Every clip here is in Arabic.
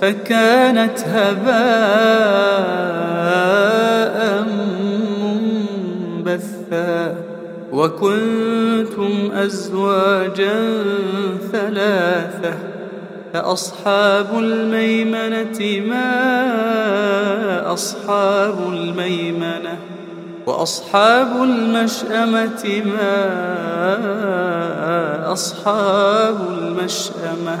فكانت هباء منبثا وكنتم أزواجا ثلاثة فأصحاب الميمنة ما أصحاب الميمنة وأصحاب المشأمة ما أصحاب المشأمة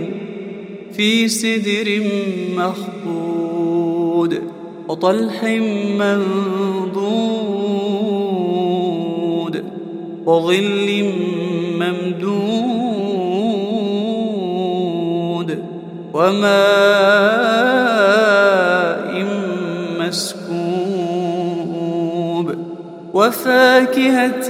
في سدر مخضود وطلح منضود وظل ممدود وماء مسكوب وفاكهة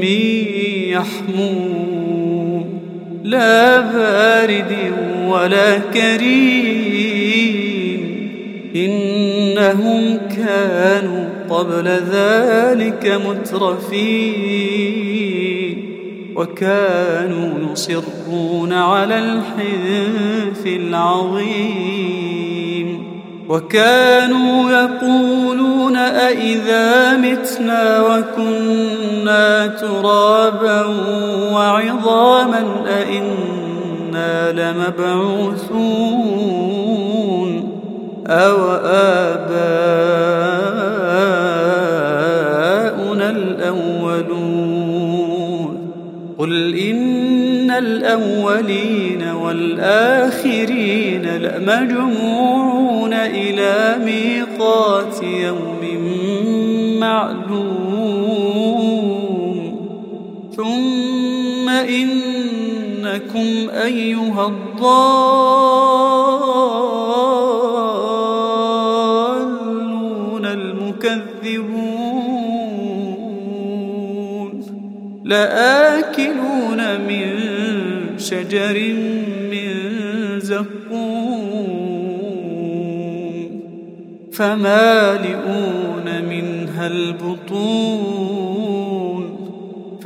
من يحموم لا بارد ولا كريم. إنهم كانوا قبل ذلك مترفين. وكانوا يصرون على الحنث العظيم. وكانوا يقولون أئذا متنا وكنا ترابا وعظاما أئنا لمبعوثون أو آباؤنا الأولون قل إن الأولين والآخرين لمجموعون إلى ميقات يوم معلوم ثم إنكم أيها الضالون المكذبون لآكلون من شجر من زقوم فمالئون منها البطون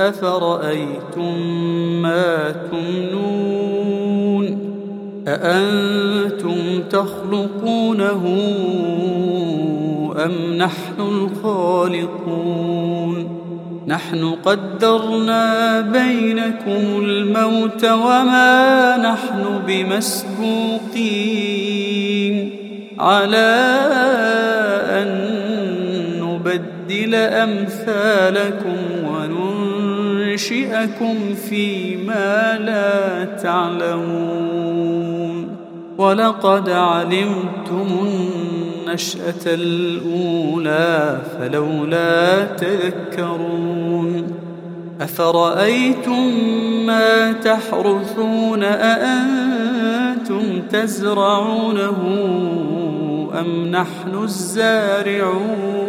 أفرأيتم ما تمنون أأنتم تخلقونه أم نحن الخالقون نحن قدرنا بينكم الموت وما نحن بمسبوقين على أن نبدل أمثالكم وننشئكم فيما لا تعلمون. ولقد علمتم النشأة الأولى فلولا تذكرون. أفرأيتم ما تحرثون؟ أأنتم تزرعونه أم نحن الزارعون؟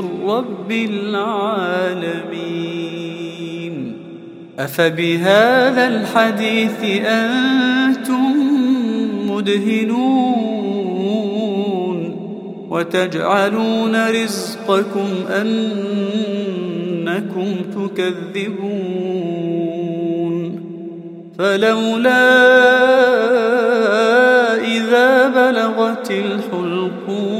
من رب العالمين. أفبهذا الحديث أنتم مدهنون وتجعلون رزقكم أنكم تكذبون. فلولا إذا بلغت الحلقوم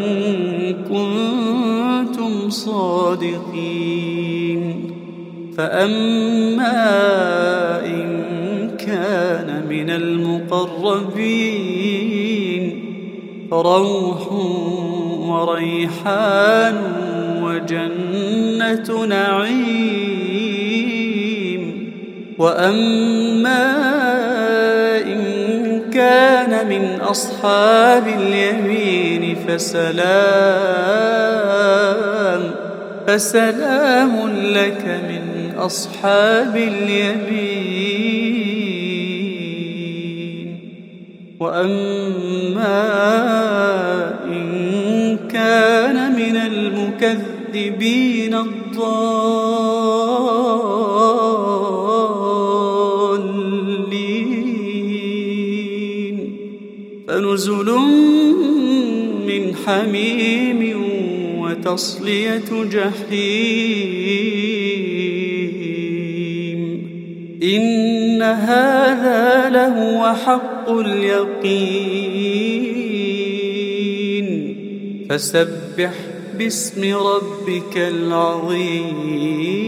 كنتم صادقين. فأما إن كان من المقربين فروح وريحان وجنة نعيم. وأما أصحاب اليمين فسلام فسلام لك من أصحاب اليمين. وأما إن كان من المكذبين الضالين وتصلية جحيم. إن هذا لهو حق اليقين. فسبح باسم ربك العظيم.